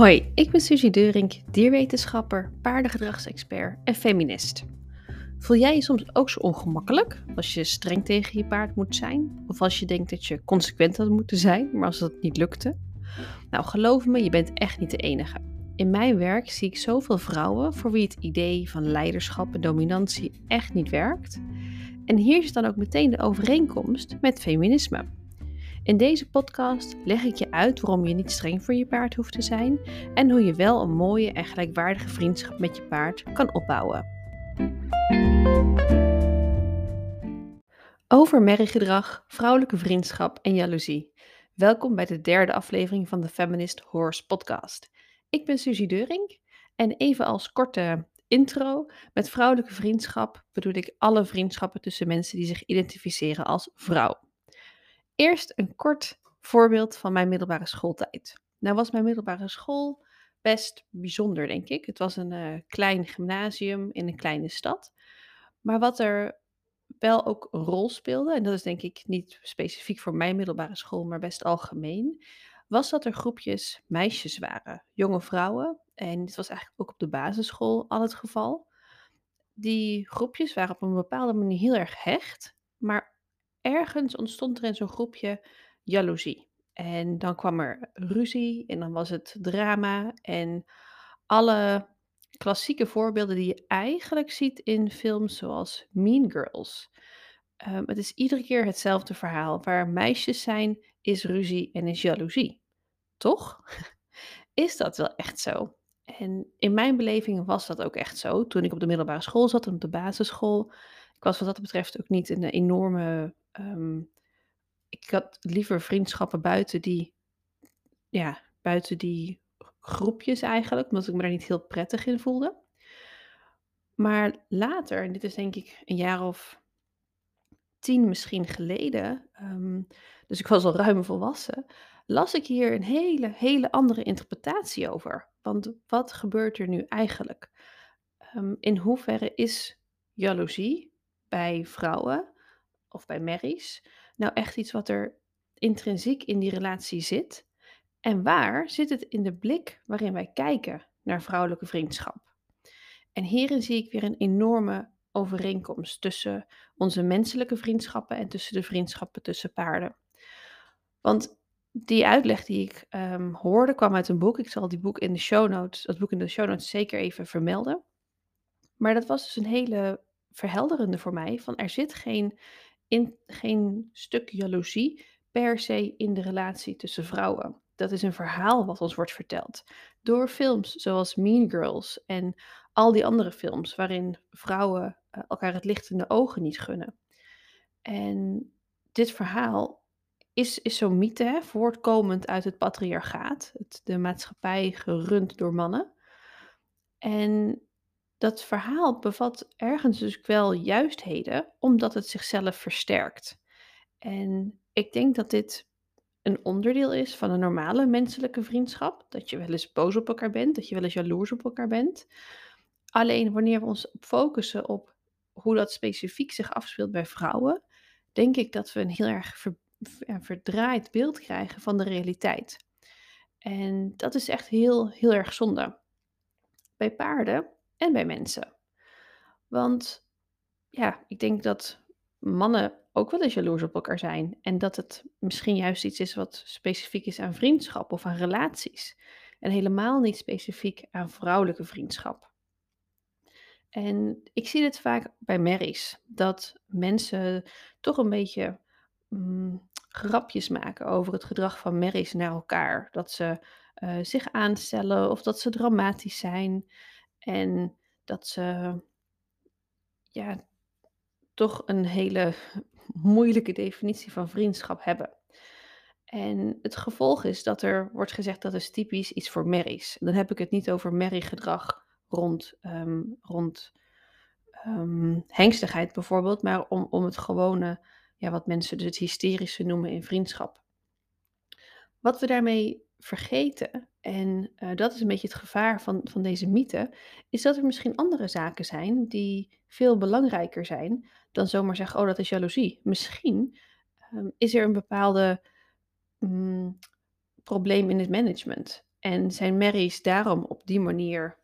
Hoi, ik ben Suzy Deurink, dierwetenschapper, paardengedragsexpert en feminist. Voel jij je soms ook zo ongemakkelijk als je streng tegen je paard moet zijn? Of als je denkt dat je consequent had moeten zijn, maar als dat niet lukte? Nou, geloof me, je bent echt niet de enige. In mijn werk zie ik zoveel vrouwen voor wie het idee van leiderschap en dominantie echt niet werkt. En hier is dan ook meteen de overeenkomst met feminisme. In deze podcast leg ik je uit waarom je niet streng voor je paard hoeft te zijn en hoe je wel een mooie en gelijkwaardige vriendschap met je paard kan opbouwen. Over merriegedrag, vrouwelijke vriendschap en jaloezie. Welkom bij de derde aflevering van de Feminist Horse podcast. Ik ben Suzy Deuring en even als korte intro, met vrouwelijke vriendschap bedoel ik alle vriendschappen tussen mensen die zich identificeren als vrouw. Eerst een kort voorbeeld van mijn middelbare schooltijd. Nou was mijn middelbare school best bijzonder, denk ik. Het was een uh, klein gymnasium in een kleine stad. Maar wat er wel ook een rol speelde, en dat is denk ik niet specifiek voor mijn middelbare school, maar best algemeen, was dat er groepjes meisjes waren, jonge vrouwen. En dit was eigenlijk ook op de basisschool al het geval. Die groepjes waren op een bepaalde manier heel erg hecht, maar ergens ontstond er in zo'n groepje jaloezie. En dan kwam er ruzie en dan was het drama en alle klassieke voorbeelden die je eigenlijk ziet in films zoals Mean Girls. Um, het is iedere keer hetzelfde verhaal. Waar meisjes zijn, is ruzie en is jaloezie. Toch? Is dat wel echt zo? En in mijn beleving was dat ook echt zo. Toen ik op de middelbare school zat en op de basisschool. Ik was wat dat betreft ook niet een enorme um, ik had liever vriendschappen buiten die, ja, buiten die groepjes eigenlijk, omdat ik me daar niet heel prettig in voelde. Maar later, en dit is denk ik een jaar of tien misschien geleden, um, dus ik was al ruim volwassen, las ik hier een hele, hele andere interpretatie over. Want wat gebeurt er nu eigenlijk? Um, in hoeverre is jaloezie bij vrouwen of bij merries nou echt iets wat er intrinsiek in die relatie zit? En waar zit het in de blik waarin wij kijken naar vrouwelijke vriendschap? En hierin zie ik weer een enorme overeenkomst tussen onze menselijke vriendschappen en tussen de vriendschappen tussen paarden. Want die uitleg die ik um, hoorde kwam uit een boek. Ik zal die boek in de show notes, dat boek in de show notes zeker even vermelden. Maar dat was dus een hele verhelderende voor mij. Van er zit geen in, geen stuk jaloezie per se in de relatie tussen vrouwen. Dat is een verhaal wat ons wordt verteld door films zoals Mean Girls en al die andere films waarin vrouwen uh, elkaar het licht in de ogen niet gunnen. En dit verhaal is, is zo'n mythe, hè, voortkomend uit het patriarchaat, het, de maatschappij gerund door mannen. En dat verhaal bevat ergens dus wel juistheden, omdat het zichzelf versterkt. En ik denk dat dit een onderdeel is van een normale menselijke vriendschap. Dat je wel eens boos op elkaar bent, dat je wel eens jaloers op elkaar bent. Alleen wanneer we ons focussen op hoe dat specifiek zich afspeelt bij vrouwen, denk ik dat we een heel erg verdraaid beeld krijgen van de realiteit. En dat is echt heel, heel erg zonde. Bij paarden en bij mensen. Want ja, ik denk dat mannen ook wel eens jaloers op elkaar zijn. En dat het misschien juist iets is wat specifiek is aan vriendschap of aan relaties. En helemaal niet specifiek aan vrouwelijke vriendschap. En ik zie dit vaak bij merries. Dat mensen toch een beetje mm, grapjes maken over het gedrag van merries naar elkaar. Dat ze uh, zich aanstellen of dat ze dramatisch zijn. En dat ze ja, toch een hele moeilijke definitie van vriendschap hebben. En het gevolg is dat er wordt gezegd dat is typisch iets voor merries. Dan heb ik het niet over merriegedrag rond, um, rond um, hengstigheid bijvoorbeeld, maar om, om het gewone, ja, wat mensen dus het hysterische noemen in vriendschap. Wat we daarmee vergeten, en uh, dat is een beetje het gevaar van, van deze mythe, is dat er misschien andere zaken zijn die veel belangrijker zijn dan zomaar zeggen, oh dat is jaloezie. Misschien um, is er een bepaalde um, probleem in het management. En zijn merries daarom op die manier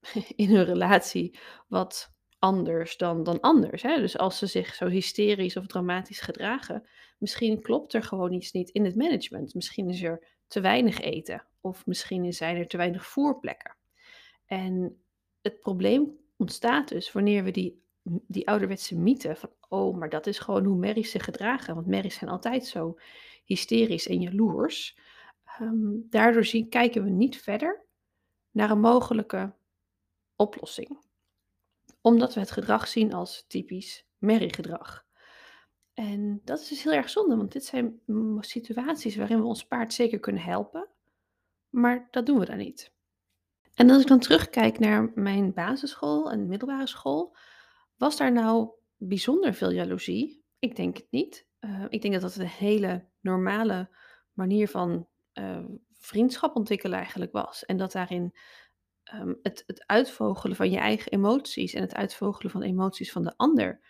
in hun relatie wat anders dan, dan anders. Hè? Dus als ze zich zo hysterisch of dramatisch gedragen, misschien klopt er gewoon iets niet in het management. Misschien is er te weinig eten of misschien zijn er te weinig voerplekken. En het probleem ontstaat dus wanneer we die, die ouderwetse mythe van, oh, maar dat is gewoon hoe merries zich gedragen, want merries zijn altijd zo hysterisch en jaloers. Um, daardoor zien, kijken we niet verder naar een mogelijke oplossing. Omdat we het gedrag zien als typisch merriegedrag. En dat is dus heel erg zonde, want dit zijn situaties waarin we ons paard zeker kunnen helpen, maar dat doen we dan niet. En als ik dan terugkijk naar mijn basisschool en middelbare school, was daar nou bijzonder veel jaloezie? Ik denk het niet. Uh, ik denk dat dat een hele normale manier van uh, vriendschap ontwikkelen eigenlijk was. En dat daarin um, het, het uitvogelen van je eigen emoties en het uitvogelen van emoties van de ander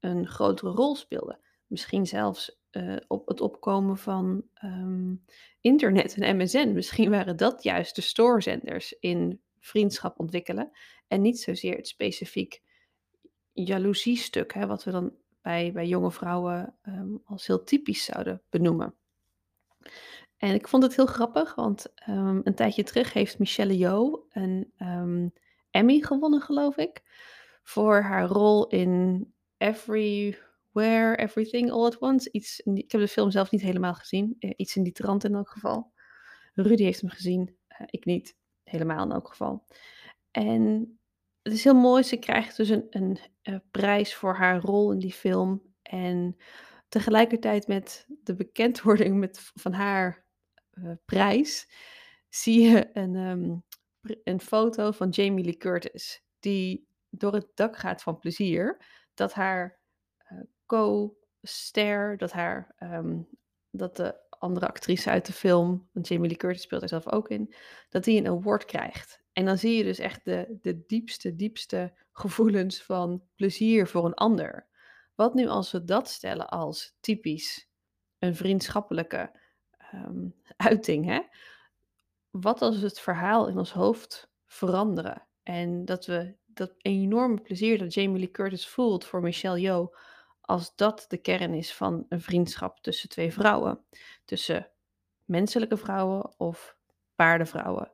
een grotere rol speelde. Misschien zelfs uh, op het opkomen van um, internet en MSN. Misschien waren dat juist de stoorzenders in vriendschap ontwikkelen. En niet zozeer het specifiek jaloeziestuk, hè, wat we dan bij, bij jonge vrouwen um, als heel typisch zouden benoemen. En ik vond het heel grappig, want um, een tijdje terug heeft Michelle Yeoh een Emmy gewonnen, geloof ik, voor haar rol in Everywhere, Everything, All at Once. Ik heb de film zelf niet helemaal gezien, uh, iets in die trant in elk geval. Rudy heeft hem gezien, uh, ik niet, helemaal in elk geval. En het is heel mooi, ze krijgt dus een, een, uh, prijs voor haar rol in die film. En tegelijkertijd met de bekendwording met, van haar prijs, zie je een, um, een foto van Jamie Lee Curtis, die door het dak gaat van plezier, dat haar co-ster, dat, haar, um, dat de andere actrice uit de film, want Jamie Lee Curtis speelt er zelf ook in, dat die een award krijgt. En dan zie je dus echt de, de diepste, diepste gevoelens van plezier voor een ander. Wat nu als we dat stellen als typisch een vriendschappelijke um, uiting? Hè? Wat als we het verhaal in ons hoofd veranderen? En dat we dat enorme plezier dat Jamie Lee Curtis voelt voor Michelle Yeoh, als dat de kern is van een vriendschap tussen twee vrouwen. Tussen menselijke vrouwen of paardenvrouwen.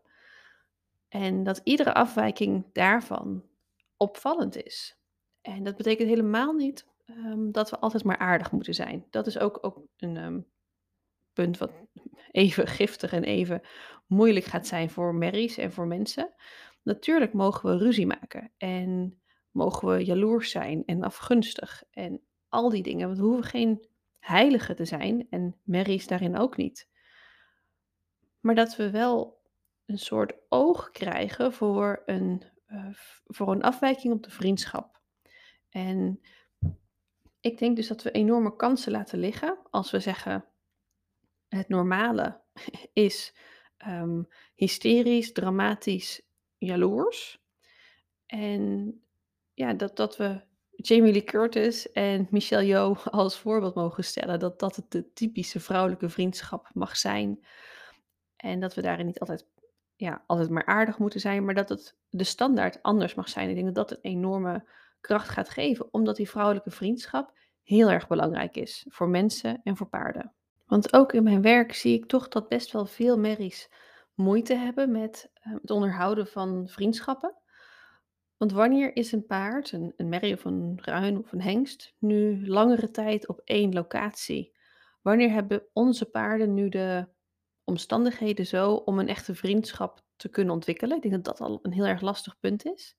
En dat iedere afwijking daarvan opvallend is. En dat betekent helemaal niet um, dat we altijd maar aardig moeten zijn. Dat is ook, ook een um, punt wat even giftig en even moeilijk gaat zijn voor merries en voor mensen. Natuurlijk mogen we ruzie maken en mogen we jaloers zijn en afgunstig en al die dingen. Want we hoeven geen heilige te zijn en merries daarin ook niet. Maar dat we wel een soort oog krijgen voor een, uh, voor een afwijking op de vriendschap. En ik denk dus dat we enorme kansen laten liggen als we zeggen: het normale is um, hysterisch, dramatisch, jaloers. En ja, dat, dat we Jamie Lee Curtis en Michelle Yeoh als voorbeeld mogen stellen. Dat dat het de typische vrouwelijke vriendschap mag zijn. En dat we daarin niet altijd, ja, altijd maar aardig moeten zijn, maar dat het de standaard anders mag zijn. Ik denk dat dat een enorme kracht gaat geven, omdat die vrouwelijke vriendschap heel erg belangrijk is voor mensen en voor paarden. Want ook in mijn werk zie ik toch dat best wel veel merries moeite hebben met uh, het onderhouden van vriendschappen. Want wanneer is een paard, een, een merrie of een ruin of een hengst, nu langere tijd op één locatie? Wanneer hebben onze paarden nu de omstandigheden zo om een echte vriendschap te kunnen ontwikkelen? Ik denk dat dat al een heel erg lastig punt is.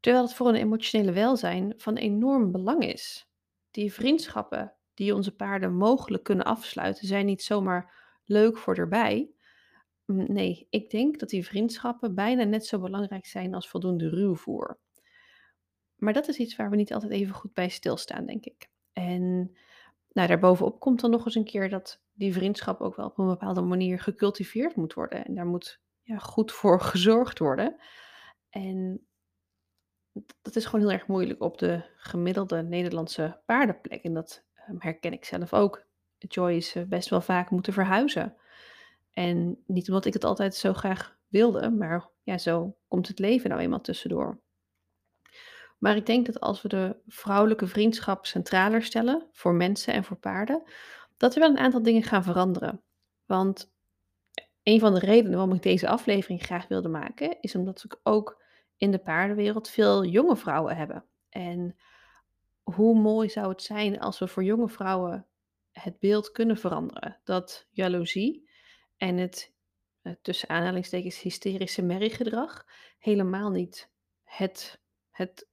Terwijl het voor een emotionele welzijn van enorm belang is. Die vriendschappen die onze paarden mogelijk kunnen afsluiten, zijn niet zomaar leuk voor erbij. Nee, ik denk dat die vriendschappen bijna net zo belangrijk zijn als voldoende ruwvoer. Maar dat is iets waar we niet altijd even goed bij stilstaan, denk ik. En nou, daarbovenop komt dan nog eens een keer dat die vriendschap ook wel op een bepaalde manier gecultiveerd moet worden. En daar moet ja, goed voor gezorgd worden. En dat is gewoon heel erg moeilijk op de gemiddelde Nederlandse paardenplek. En dat um, herken ik zelf ook. Joy is best wel vaak moeten verhuizen. En niet omdat ik het altijd zo graag wilde, maar ja, zo komt het leven nou eenmaal tussendoor. Maar ik denk dat als we de vrouwelijke vriendschap centraler stellen voor mensen en voor paarden, dat er wel een aantal dingen gaan veranderen. Want een van de redenen waarom ik deze aflevering graag wilde maken, is omdat ik ook in de paardenwereld veel jonge vrouwen hebben. En hoe mooi zou het zijn als we voor jonge vrouwen het beeld kunnen veranderen. Dat jaloezie en het uh, tussen aanhalingstekens hysterische merriegedrag helemaal niet het, het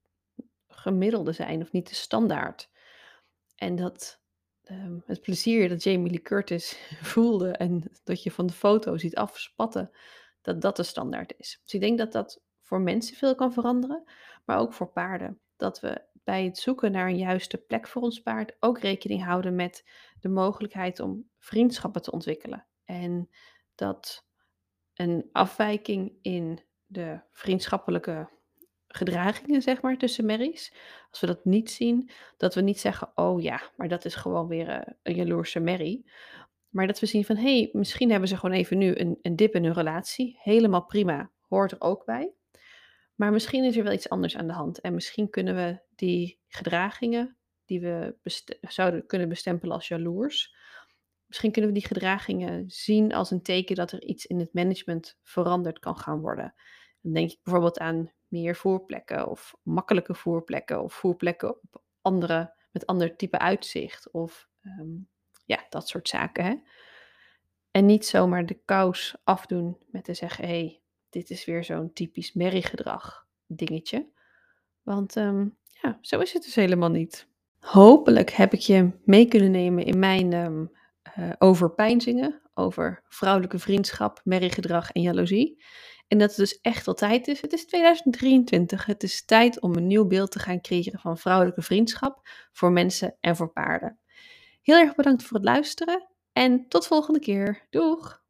gemiddelde zijn of niet de standaard. En dat um, het plezier dat Jamie Lee Curtis voelde en dat je van de foto ziet afspatten, dat dat de standaard is. Dus ik denk dat dat voor mensen veel kan veranderen, maar ook voor paarden. Dat we bij het zoeken naar een juiste plek voor ons paard ook rekening houden met de mogelijkheid om vriendschappen te ontwikkelen. En dat een afwijking in de vriendschappelijke gedragingen, zeg maar, tussen merries. Als we dat niet zien, dat we niet zeggen, oh ja, maar dat is gewoon weer uh, een jaloerse merrie. Maar dat we zien van, hé, hey, misschien hebben ze gewoon even nu een, een dip in hun relatie. Helemaal prima, hoort er ook bij. Maar misschien is er wel iets anders aan de hand. En misschien kunnen we die gedragingen die we zouden kunnen bestempelen als jaloers, misschien kunnen we die gedragingen zien als een teken dat er iets in het management veranderd kan gaan worden. Dan denk ik bijvoorbeeld aan meer voerplekken of makkelijke voerplekken of voerplekken op andere, met ander type uitzicht of ehm, ja, dat soort zaken. Hè? En niet zomaar de kous afdoen met te zeggen, hé, hey, dit is weer zo'n typisch merriegedrag dingetje. Want um, ja, zo is het dus helemaal niet. Hopelijk heb ik je mee kunnen nemen in mijn um, uh, overpeinzingen over vrouwelijke vriendschap, merriegedrag en jaloezie. En dat het dus echt al tijd is. Het is 2023. Het is tijd om een nieuw beeld te gaan creëren van vrouwelijke vriendschap voor mensen en voor paarden. Heel erg bedankt voor het luisteren en tot volgende keer. Doeg!